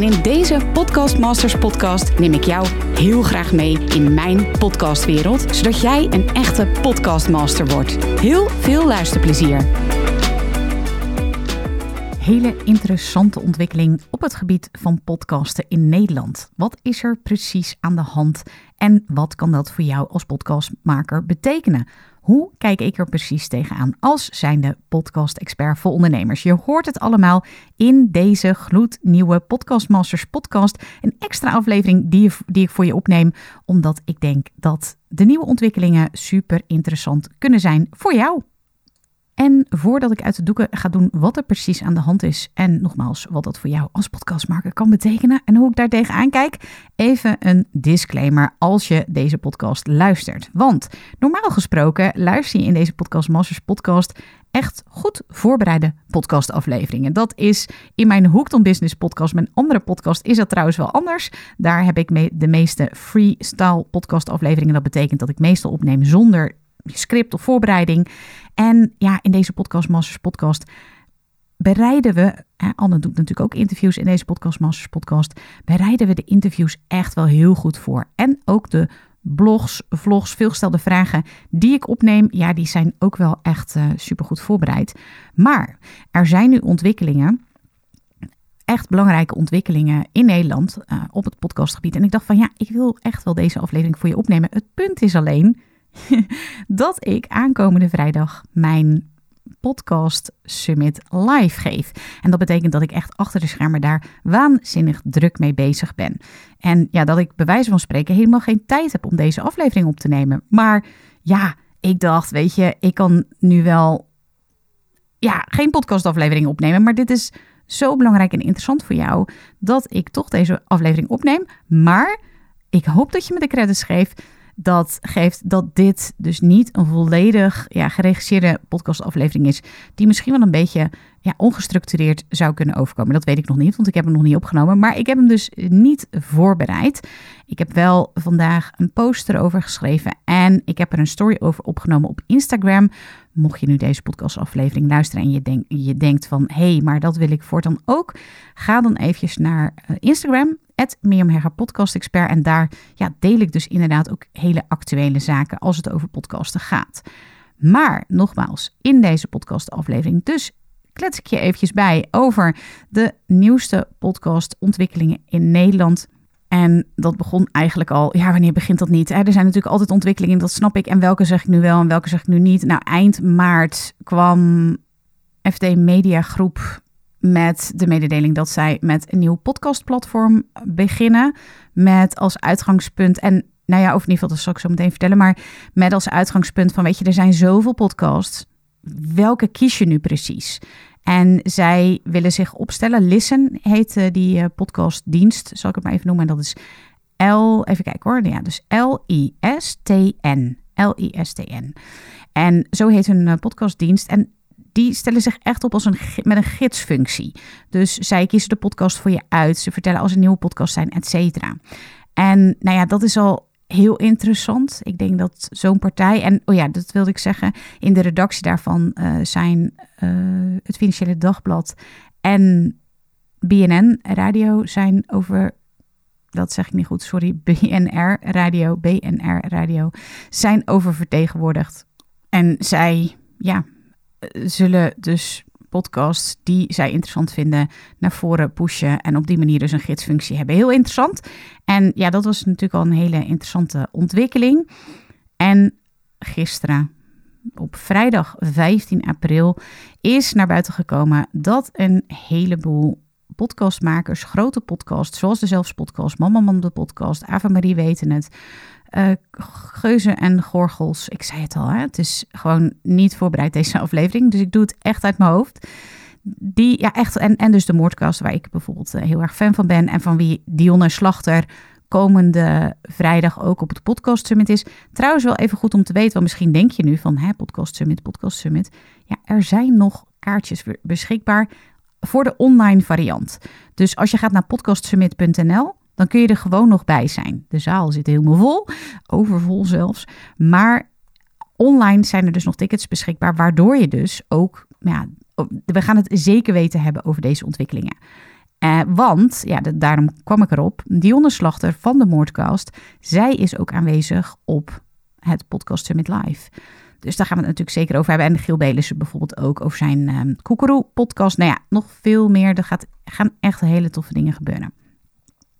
En in deze Podcast Masters podcast neem ik jou heel graag mee in mijn podcastwereld, zodat jij een echte podcastmaster wordt. Heel veel luisterplezier. Hele interessante ontwikkeling op het gebied van podcasten in Nederland. Wat is er precies aan de hand en wat kan dat voor jou als podcastmaker betekenen? Hoe kijk ik er precies tegenaan als zijnde podcast-expert voor ondernemers? Je hoort het allemaal in deze gloednieuwe Podcast Masters podcast. Een extra aflevering die, die ik voor je opneem, omdat ik denk dat de nieuwe ontwikkelingen super interessant kunnen zijn voor jou. En voordat ik uit de doeken ga doen wat er precies aan de hand is en nogmaals wat dat voor jou als podcastmaker kan betekenen en hoe ik daar tegenaan kijk, even een disclaimer als je deze podcast luistert. Want normaal gesproken luister je in deze Podcast Masters podcast echt goed voorbereide podcastafleveringen. Dat is in mijn Hooked on Business podcast. Mijn andere podcast is dat trouwens wel anders. Daar heb ik de meeste freestyle podcastafleveringen. Dat betekent dat ik meestal opneem zonder script of voorbereiding. En ja, in deze Podcast Masters podcast bereiden we, Anne doet natuurlijk ook interviews in deze Podcast Masters podcast, bereiden we de interviews echt wel heel goed voor. En ook de blogs, vlogs, veelgestelde vragen die ik opneem, ja, die zijn ook wel echt uh, supergoed voorbereid. Maar er zijn nu ontwikkelingen echt belangrijke ontwikkelingen in Nederland uh, op het podcastgebied. En ik dacht van ja, ik wil echt wel deze aflevering voor je opnemen. Het punt is alleen, dat ik aankomende vrijdag mijn podcast summit live geef. En dat betekent dat ik echt achter de schermen daar waanzinnig druk mee bezig ben. En ja, dat ik bij wijze van spreken helemaal geen tijd heb om deze aflevering op te nemen. Maar ja, ik dacht, weet je, ik kan nu wel ja, geen podcastaflevering opnemen, maar dit is zo belangrijk en interessant voor jou dat ik toch deze aflevering opneem. Maar ik hoop dat je me de credits geeft dat geeft dat dit dus niet een volledig ja, geregisseerde podcastaflevering is. Die misschien wel een beetje ja, ongestructureerd zou kunnen overkomen. Dat weet ik nog niet, want ik heb hem nog niet opgenomen. Maar ik heb hem dus niet voorbereid. Ik heb wel vandaag een post erover geschreven. En ik heb er een story over opgenomen op Instagram. Mocht je nu deze podcastaflevering luisteren en je, denk, je denkt van... hé, hey, maar dat wil ik voortaan ook. Ga dan eventjes naar eh, Instagram Mirjam Podcast Expert. En daar ja, deel ik dus inderdaad ook hele actuele zaken als het over podcasten gaat. Maar nogmaals, in deze podcastaflevering dus klets ik je eventjes bij over de nieuwste podcastontwikkelingen in Nederland. En dat begon eigenlijk al, ja, wanneer begint dat niet? Er zijn natuurlijk altijd ontwikkelingen, dat snap ik. En welke zeg ik nu wel en welke zeg ik nu niet? Nou, eind maart kwam FD Media Groep met de mededeling dat zij met een nieuw podcastplatform beginnen. Met als uitgangspunt, en nou ja, of geval, dat zal ik zo meteen vertellen, maar met als uitgangspunt van, weet je, er zijn zoveel podcasts. Welke kies je nu precies? En zij willen zich opstellen. Listen heet uh, die uh, podcastdienst, zal ik het maar even noemen. En dat is L, even kijken hoor. Ja, dus L-I-S-T-N. L-I-S-T-N. En zo heet hun uh, podcastdienst. En die stellen zich echt op als een, met een gidsfunctie. Dus zij kiezen de podcast voor je uit. Ze vertellen als er nieuwe podcast zijn, et cetera. En nou ja, dat is al heel interessant. Ik denk dat zo'n partij, en oh ja, dat wilde ik zeggen, in de redactie daarvan uh, zijn uh, het Financiële Dagblad en BNN Radio zijn over, dat zeg ik niet goed, sorry, BNR Radio, BNR Radio, zijn oververtegenwoordigd. En zij, ja, zullen dus podcasts die zij interessant vinden naar voren pushen en op die manier dus een gidsfunctie hebben. Heel interessant. En ja, dat was natuurlijk al een hele interessante ontwikkeling. En gisteren, op vrijdag 15 april, is naar buiten gekomen dat een heleboel podcastmakers, grote podcasts, zoals de Zelfs podcast, Mama Man de podcast, Ava Marie weten het, uh, geuzen en gorgels. Ik zei het al, hè? het is gewoon niet voorbereid deze aflevering. Dus ik doe het echt uit mijn hoofd. Die, ja, echt. En, en dus de moordkast, waar ik bijvoorbeeld eh, heel erg fan van ben. En van wie Dionne Slachter komende vrijdag ook op het Podcast Summit is. Trouwens wel even goed om te weten, want misschien denk je nu van hè, Podcast Summit, Podcast Summit. Ja, er zijn nog kaartjes beschikbaar voor de online variant. Dus als je gaat naar podcastsummit.nl, dan kun je er gewoon nog bij zijn. De zaal zit helemaal vol, overvol zelfs. Maar online zijn er dus nog tickets beschikbaar, waardoor je dus ook, ja, we gaan het zeker weten hebben over deze ontwikkelingen. Eh, want, ja, daarom kwam ik erop, Dionne Slachter van de Moordcast, zij is ook aanwezig op het Podcast Summit Live. Dus daar gaan we het natuurlijk zeker over hebben. En Giel Belissen bijvoorbeeld ook over zijn um, Koekeroe-podcast. Nou ja, nog veel meer. Er gaat, gaan echt hele toffe dingen gebeuren.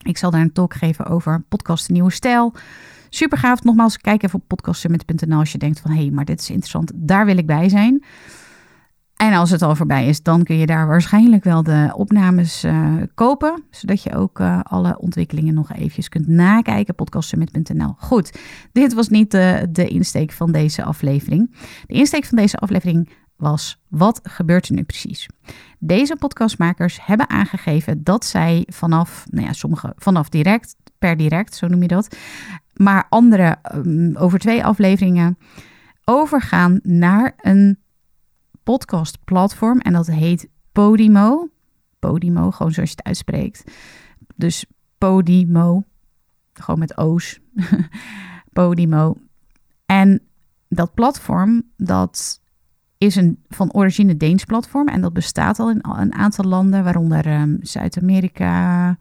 Ik zal daar een talk geven over podcast Nieuwe Stijl. Super gaaf. Nogmaals, kijk even op podcastsummit.nl als je denkt van... hé, hey, maar dit is interessant. Daar wil ik bij zijn. En als het al voorbij is, dan kun je daar waarschijnlijk wel de opnames uh, kopen. Zodat je ook uh, alle ontwikkelingen nog eventjes kunt nakijken. Podcastsummit.nl. Goed, dit was niet de insteek van deze aflevering. De insteek van deze aflevering was: wat gebeurt er nu precies? Deze podcastmakers hebben aangegeven dat zij vanaf, nou ja, sommige vanaf direct, per direct, zo noem je dat. Maar andere um, over twee afleveringen overgaan naar een podcastplatform en dat heet Podimo. Podimo, gewoon zoals je het uitspreekt. Dus Podimo, gewoon met O's. Podimo. En dat platform, dat is een van origine Deens platform en dat bestaat al in een aantal landen, waaronder um, Zuid-Amerika, uh,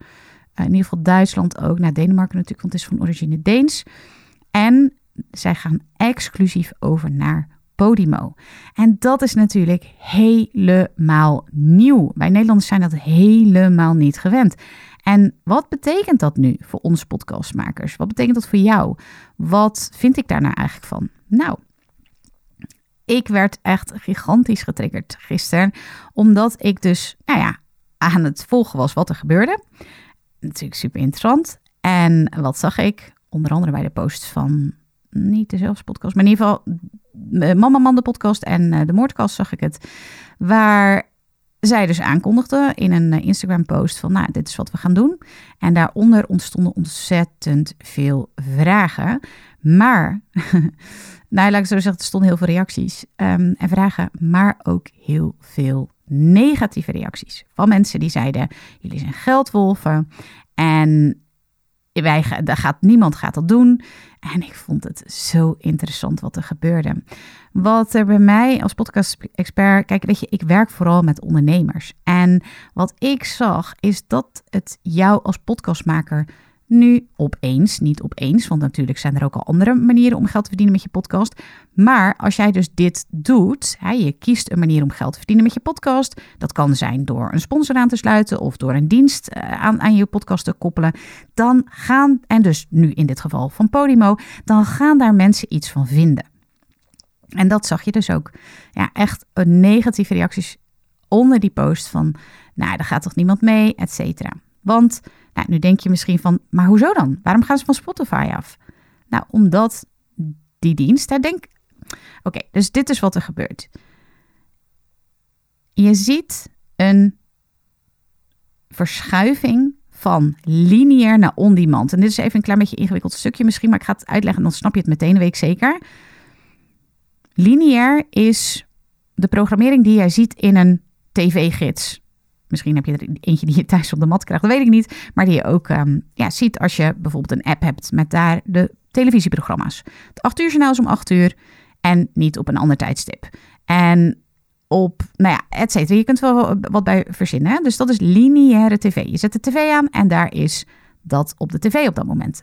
in ieder geval Duitsland ook, naar nou, Denemarken natuurlijk, want het is van origine Deens. En zij gaan exclusief over naar Podimo. En dat is natuurlijk helemaal nieuw. Wij Nederlanders zijn dat helemaal niet gewend. En wat betekent dat nu voor ons podcastmakers? Wat betekent dat voor jou? Wat vind ik daar nou eigenlijk van? Nou, ik werd echt gigantisch getriggerd gisteren, omdat ik dus, nou ja, aan het volgen was wat er gebeurde. Natuurlijk super interessant. En wat zag ik? Onder andere bij de posts van niet dezelfde podcast, maar in ieder geval eh, Mama Man de podcast en eh, de Moordkast zag ik het. Waar zij dus aankondigde in een eh, Instagram post van nou, dit is wat we gaan doen. En daaronder ontstonden ontzettend veel vragen. Maar, nou laat ik zo zeggen, er stonden heel veel reacties um, en vragen, maar ook heel veel negatieve reacties. Van mensen die zeiden, jullie zijn geldwolven en wij, daar gaat, niemand gaat dat doen. En ik vond het zo interessant wat er gebeurde. Wat er bij mij als podcast-expert, kijk, weet je, ik werk vooral met ondernemers. En wat ik zag is dat het jou als podcastmaker nu opeens, niet opeens, want natuurlijk zijn er ook al andere manieren om geld te verdienen met je podcast. Maar als jij dus dit doet, hè, je kiest een manier om geld te verdienen met je podcast. Dat kan zijn door een sponsor aan te sluiten of door een dienst eh, aan, aan je podcast te koppelen. Dan gaan, en dus nu in dit geval van Podimo, dan gaan daar mensen iets van vinden. En dat zag je dus ook. Ja, echt negatieve reacties onder die post van, nou, daar gaat toch niemand mee, et cetera. Want nou, nu denk je misschien van, maar hoezo dan? Waarom gaan ze van Spotify af? Nou, omdat die dienst, daar denk. Oké, dus dit is wat er gebeurt. Je ziet een verschuiving van lineair naar on-demand. En dit is even een klein beetje een ingewikkeld stukje misschien, maar ik ga het uitleggen, dan snap je het meteen, weet ik zeker. Lineair is de programmering die jij ziet in een tv-gids. Misschien heb je er eentje die je thuis op de mat krijgt, dat weet ik niet. Maar die je ook um, ja, ziet als je bijvoorbeeld een app hebt met daar de televisieprogramma's. Het 8 uur is om 8 uur en niet op een ander tijdstip. En op, nou ja, et cetera. Je kunt wel wat bij verzinnen. Hè? Dus dat is lineaire tv. Je zet de tv aan en daar is dat op de tv op dat moment.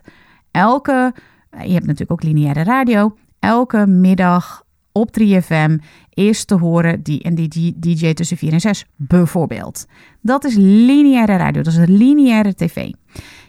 Elke, je hebt natuurlijk ook lineaire radio. Elke middag op 3FM is te horen die en die DJ tussen 4 en 6 bijvoorbeeld. Dat is lineaire radio, dat is lineaire tv.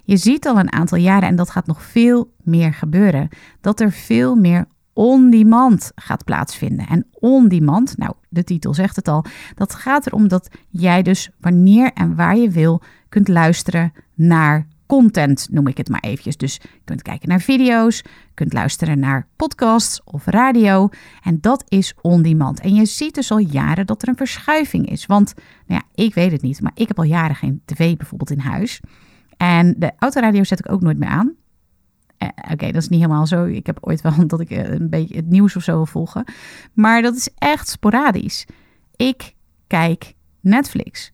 Je ziet al een aantal jaren, en dat gaat nog veel meer gebeuren, dat er veel meer on-demand gaat plaatsvinden. En on-demand, nou, de titel zegt het al, dat gaat erom dat jij dus wanneer en waar je wil kunt luisteren naar content, noem ik het maar eventjes. Dus je kunt kijken naar video's, kunt luisteren naar podcasts of radio. En dat is on-demand. En je ziet dus al jaren dat er een verschuiving is. Want, nou ja, ik weet het niet, maar ik heb al jaren geen tv bijvoorbeeld in huis. En de autoradio zet ik ook nooit meer aan. Eh, Oké, dat is niet helemaal zo. Ik heb ooit wel dat ik eh, een beetje het nieuws of zo wil volgen. Maar dat is echt sporadisch. Ik kijk Netflix.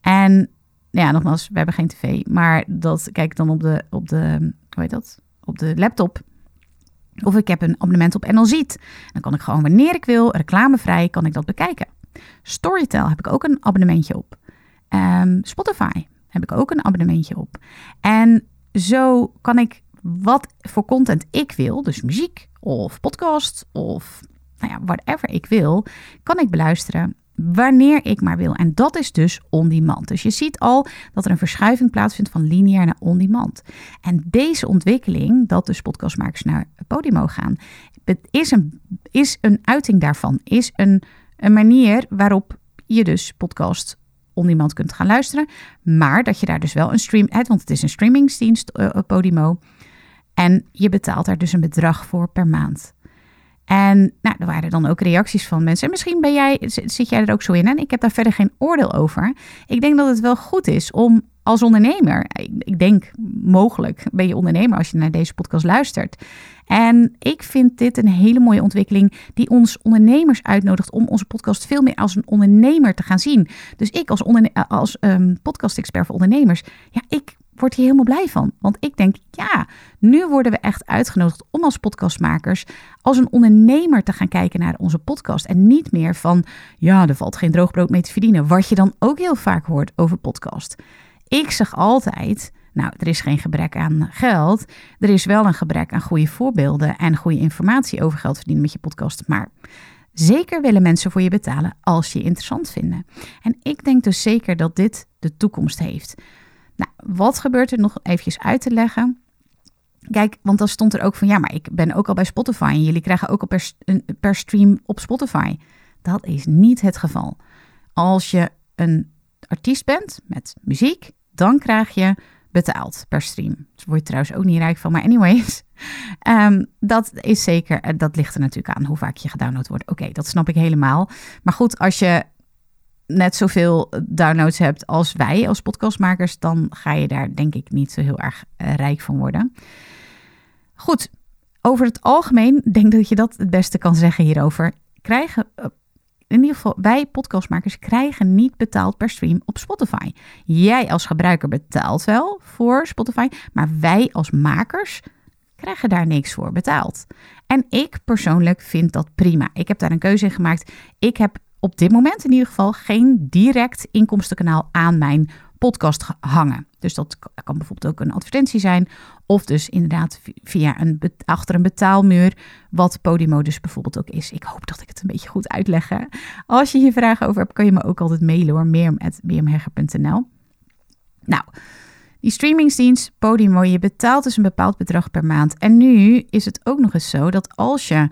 En ja, nogmaals, we hebben geen tv. Maar dat kijk ik dan op de, op de, hoe heet dat? Op de laptop. Of ik heb een abonnement op NL Ziet. Dan kan ik gewoon wanneer ik wil, reclamevrij, kan ik dat bekijken. Storytel heb ik ook een abonnementje op. Ehm, Spotify heb ik ook een abonnementje op. En zo kan ik wat voor content ik wil, dus muziek of podcast of nou ja, whatever ik wil, kan ik beluisteren wanneer ik maar wil. En dat is dus on-demand. Dus je ziet al dat er een verschuiving plaatsvindt van lineair naar on-demand. En deze ontwikkeling, dat dus podcastmakers naar Podimo gaan, is een, is een uiting daarvan. Is een, een manier waarop je dus podcast on-demand kunt gaan luisteren. Maar dat je daar dus wel een stream... Want het is een streamingsdienst, uh, Podimo. En je betaalt daar dus een bedrag voor per maand. En nou, er waren dan ook reacties van mensen. En misschien ben jij, zit jij er ook zo in. En ik heb daar verder geen oordeel over. Ik denk dat het wel goed is om als ondernemer, ik denk mogelijk ben je ondernemer als je naar deze podcast luistert. En ik vind dit een hele mooie ontwikkeling die ons ondernemers uitnodigt om onze podcast veel meer als een ondernemer te gaan zien. Dus ik als, als um, podcast-expert voor ondernemers, ja, ik word hier helemaal blij van. Want ik denk, ja, nu worden we echt uitgenodigd om als podcastmakers, als een ondernemer te gaan kijken naar onze podcast. En niet meer van, ja, er valt geen droogbrood mee te verdienen. Wat je dan ook heel vaak hoort over podcast. Ik zeg altijd, nou, er is geen gebrek aan geld. Er is wel een gebrek aan goede voorbeelden en goede informatie over geld verdienen met je podcast. Maar zeker willen mensen voor je betalen als je je interessant vinden. En ik denk dus zeker dat dit de toekomst heeft. Nou, wat gebeurt er nog eventjes uit te leggen? Kijk, want dan stond er ook van ja, maar ik ben ook al bij Spotify en jullie krijgen ook al per, stream op Spotify. Dat is niet het geval. Als je een artiest bent met muziek, dan krijg je betaald per stream. Daar word je trouwens ook niet rijk van, maar anyways. Um, dat is zeker, eh, dat ligt er natuurlijk aan hoe vaak je gedownload wordt. Oké, dat snap ik helemaal. Maar goed, als je net zoveel downloads hebt als wij als podcastmakers, dan ga je daar denk ik niet zo heel erg uh, rijk van worden. Goed, over het algemeen denk dat je dat het beste kan zeggen hierover. Krijgen, uh, in ieder geval, wij podcastmakers krijgen niet betaald per stream op Spotify. Jij als gebruiker betaalt wel voor Spotify, maar wij als makers krijgen daar niks voor betaald. En ik persoonlijk vind dat prima. Ik heb daar een keuze in gemaakt. Ik heb op dit moment in ieder geval geen direct inkomstenkanaal aan mijn podcast hangen. Dus dat kan bijvoorbeeld ook een advertentie zijn. Of dus inderdaad via een achter een betaalmuur. Wat Podimo dus bijvoorbeeld ook is. Ik hoop dat ik het een beetje goed uitleg. Als je hier vragen over hebt, kan je me ook altijd mailen hoor. Mirjam.mirjamhegger.nl Nou, die streamingsdienst Podimo, je betaalt dus een bepaald bedrag per maand. En nu is het ook nog eens zo dat als je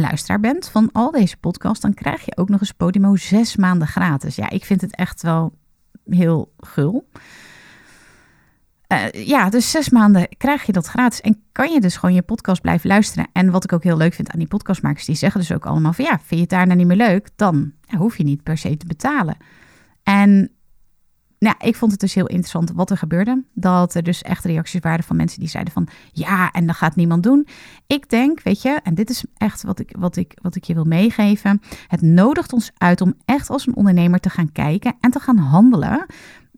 luisteraar bent van al deze podcasts, dan krijg je ook nog eens Podimo zes maanden gratis. Ja, ik vind het echt wel heel gul. Uh, ja, dus zes maanden krijg je dat gratis en kan je dus gewoon je podcast blijven luisteren. En wat ik ook heel leuk vind aan die podcastmakers, die zeggen dus ook allemaal van ja, vind je het daar nou niet meer leuk, dan hoef je niet per se te betalen. En nou, ik vond het dus heel interessant wat er gebeurde. Dat er dus echt reacties waren van mensen die zeiden van ja, en dat gaat niemand doen. Ik denk, weet je, en dit is echt wat ik, wat ik, wat ik je wil meegeven. Het nodigt ons uit om echt als een ondernemer te gaan kijken en te gaan handelen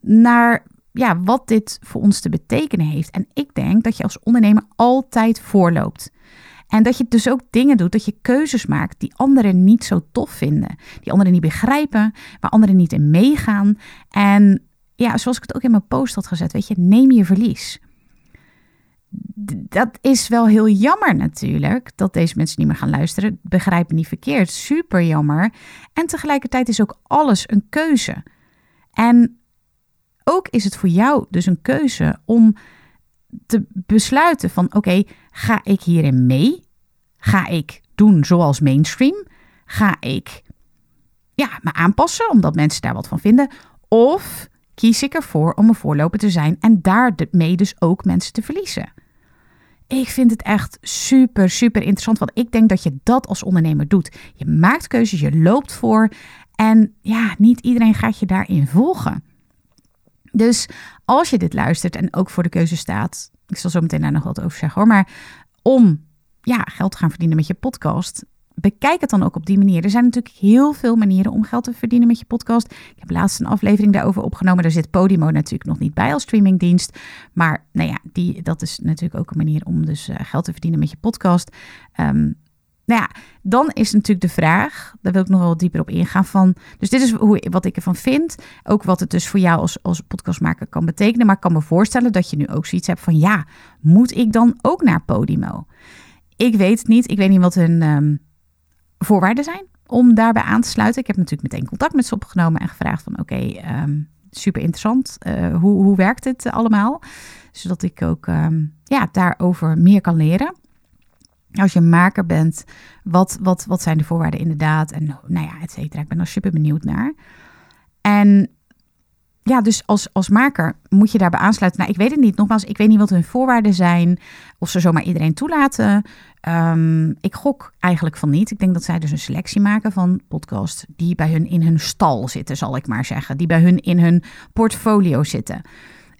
naar ja, wat dit voor ons te betekenen heeft. En ik denk dat je als ondernemer altijd voorloopt. En dat je dus ook dingen doet, dat je keuzes maakt die anderen niet zo tof vinden. Die anderen niet begrijpen, waar anderen niet in meegaan. En ja, zoals ik het ook in mijn post had gezet, weet je, neem je verlies. Dat is wel heel jammer natuurlijk, dat deze mensen niet meer gaan luisteren. Begrijp me niet verkeerd, super jammer. En tegelijkertijd is ook alles een keuze. En ook is het voor jou dus een keuze om te besluiten van oké, ga ik hierin mee? Ga ik doen zoals mainstream? Ga ik ja, me aanpassen omdat mensen daar wat van vinden? Of kies ik ervoor om een voorloper te zijn en daarmee dus ook mensen te verliezen. Ik vind het echt super, super interessant, want ik denk dat je dat als ondernemer doet. Je maakt keuzes, je loopt voor en ja, niet iedereen gaat je daarin volgen. Dus als je dit luistert en ook voor de keuze staat, ik zal zo meteen daar nog wat over zeggen hoor, maar om ja, geld te gaan verdienen met je podcast, bekijk het dan ook op die manier. Er zijn natuurlijk heel veel manieren om geld te verdienen met je podcast. Ik heb laatst een aflevering daarover opgenomen. Daar zit Podimo natuurlijk nog niet bij als streamingdienst. Maar nou ja, die, dat is natuurlijk ook een manier om dus uh, geld te verdienen met je podcast. Um, nou ja, dan is natuurlijk de vraag, daar wil ik nog wel dieper op ingaan van. Dus dit is hoe, wat ik ervan vind. Ook wat het dus voor jou als, als podcastmaker kan betekenen. Maar ik kan me voorstellen dat je nu ook zoiets hebt van ja, moet ik dan ook naar Podimo? Ik weet het niet. Ik weet niet wat hun um, voorwaarden zijn om daarbij aan te sluiten. Ik heb natuurlijk meteen contact met ze opgenomen en gevraagd van oké, um, super interessant. Uh, hoe, hoe werkt dit allemaal? Zodat ik ook um, ja, daarover meer kan leren als je maker bent, wat, wat, wat zijn de voorwaarden inderdaad? En nou ja, et cetera. Ik ben er super benieuwd naar. En ja, dus als, als maker moet je daarbij aansluiten. Nou, ik weet het niet. Nogmaals, ik weet niet wat hun voorwaarden zijn. Of ze zomaar iedereen toelaten. Um, ik gok eigenlijk van niet. Ik denk dat zij dus een selectie maken van podcasts die bij hun in hun stal zitten, zal ik maar zeggen. Die bij hun in hun portfolio zitten.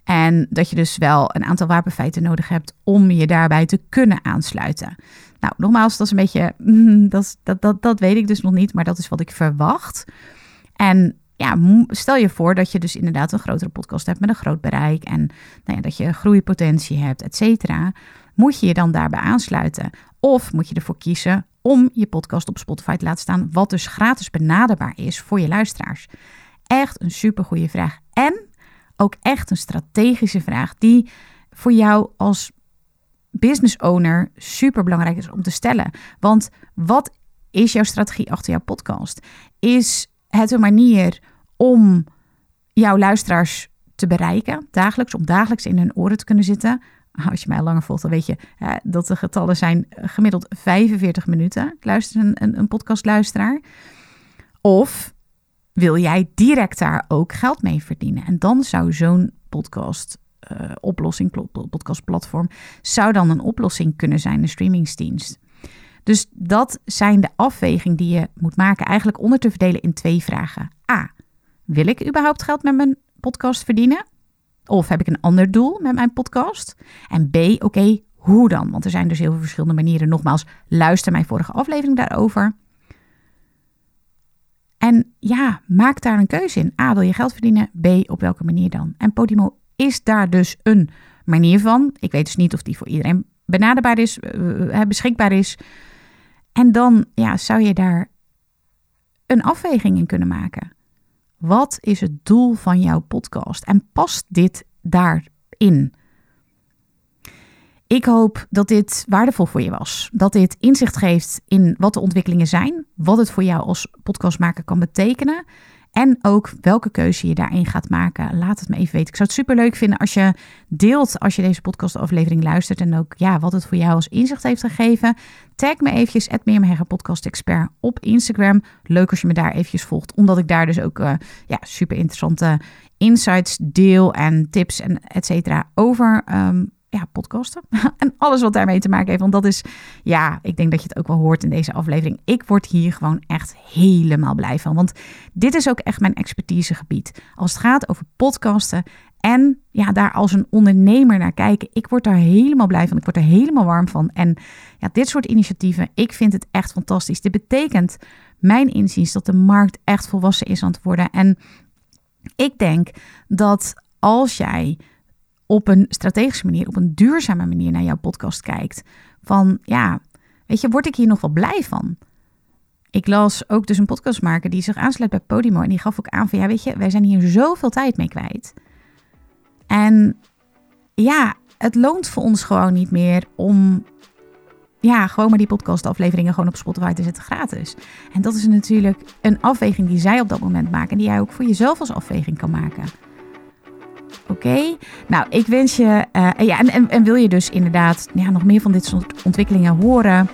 En dat je dus wel een aantal wapenfeiten nodig hebt om je daarbij te kunnen aansluiten. Nou, nogmaals, dat is een beetje, dat, dat, dat, dat weet ik dus nog niet, maar dat is wat ik verwacht. En ja, stel je voor dat je dus inderdaad een grotere podcast hebt met een groot bereik en nou ja, dat je groeipotentie hebt, et cetera. Moet je je dan daarbij aansluiten? Of moet je ervoor kiezen om je podcast op Spotify te laten staan, wat dus gratis benaderbaar is voor je luisteraars? Echt een super goede vraag. En ook echt een strategische vraag die voor jou als business owner super belangrijk is om te stellen. Want wat is jouw strategie achter jouw podcast? Is het een manier om jouw luisteraars te bereiken, dagelijks, om dagelijks in hun oren te kunnen zitten? Als je mij langer volgt, dan weet je dat de getallen zijn gemiddeld 45 minuten. Luister een, een, een podcastluisteraar. Of wil jij direct daar ook geld mee verdienen? En dan zou zo'n podcast uh, oplossing, podcastplatform, zou dan een oplossing kunnen zijn, een streamingsdienst. Dus dat zijn de afwegingen die je moet maken, eigenlijk onder te verdelen in twee vragen. A. Wil ik überhaupt geld met mijn podcast verdienen? Of heb ik een ander doel met mijn podcast? En B. Oké, hoe dan? Want er zijn dus heel veel verschillende manieren. Nogmaals, luister mijn vorige aflevering daarover. En ja, maak daar een keuze in. A, wil je geld verdienen? B, op welke manier dan? En Podimo is daar dus een manier van. Ik weet dus niet of die voor iedereen benaderbaar is, uh, beschikbaar is. En dan ja, zou je daar een afweging in kunnen maken. Wat is het doel van jouw podcast? En past dit daarin? Ik hoop dat dit waardevol voor je was. Dat dit inzicht geeft in wat de ontwikkelingen zijn, wat het voor jou als podcastmaker kan betekenen. En ook welke keuze je daarin gaat maken. Laat het me even weten. Ik zou het super leuk vinden als je deelt als je deze podcastaflevering luistert. En ook ja, wat het voor jou als inzicht heeft gegeven. Tag me eventjes, Meermehegger Podcast op Instagram. Leuk als je me daar eventjes volgt. Omdat ik daar dus ook uh, ja, super interessante insights deel en tips en et cetera over um, ja, podcasten. en alles wat daarmee te maken heeft. Want dat is, ja, ik denk dat je het ook wel hoort in deze aflevering. Ik word hier gewoon echt helemaal blij van. Want dit is ook echt mijn expertisegebied. Als het gaat over podcasten en ja, daar als een ondernemer naar kijken. Ik word daar helemaal blij van. Ik word er helemaal warm van. En ja, dit soort initiatieven, ik vind het echt fantastisch. Dit betekent, mijn inziens, dat de markt echt volwassen is aan het worden. En ik denk dat als jij op een strategische manier, op een duurzame manier naar jouw podcast kijkt. Van ja, weet je, word ik hier nog wel blij van? Ik las ook dus een podcastmaker die zich aansluit bij Podimo. En die gaf ook aan van ja, weet je, wij zijn hier zoveel tijd mee kwijt. En ja, het loont voor ons gewoon niet meer om ja, gewoon maar die podcastafleveringen gewoon op Spotify te zetten gratis. En dat is natuurlijk een afweging die zij op dat moment maken. En die jij ook voor jezelf als afweging kan maken. Oké, nou ik wens je, uh, ja, en, en, en, wil je dus inderdaad ja, nog meer van dit soort ontwikkelingen horen?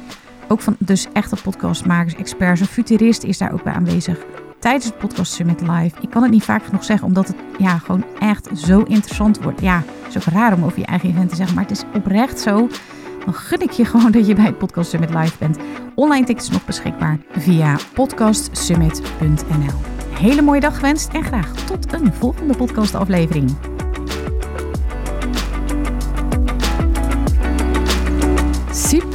Ook van dus echte podcastmakers, experts. Een futurist is daar ook bij aanwezig tijdens het Podcast Summit Live. Ik kan het niet vaak genoeg zeggen, omdat het ja, gewoon echt zo interessant wordt. Ja, het is ook raar om over je eigen event te zeggen, maar het is oprecht zo. Dan gun ik je gewoon dat je bij het Podcast Summit Live bent. Online tickets nog beschikbaar via podcastsummit.nl. Hele mooie dag gewenst en graag tot een volgende podcastaflevering.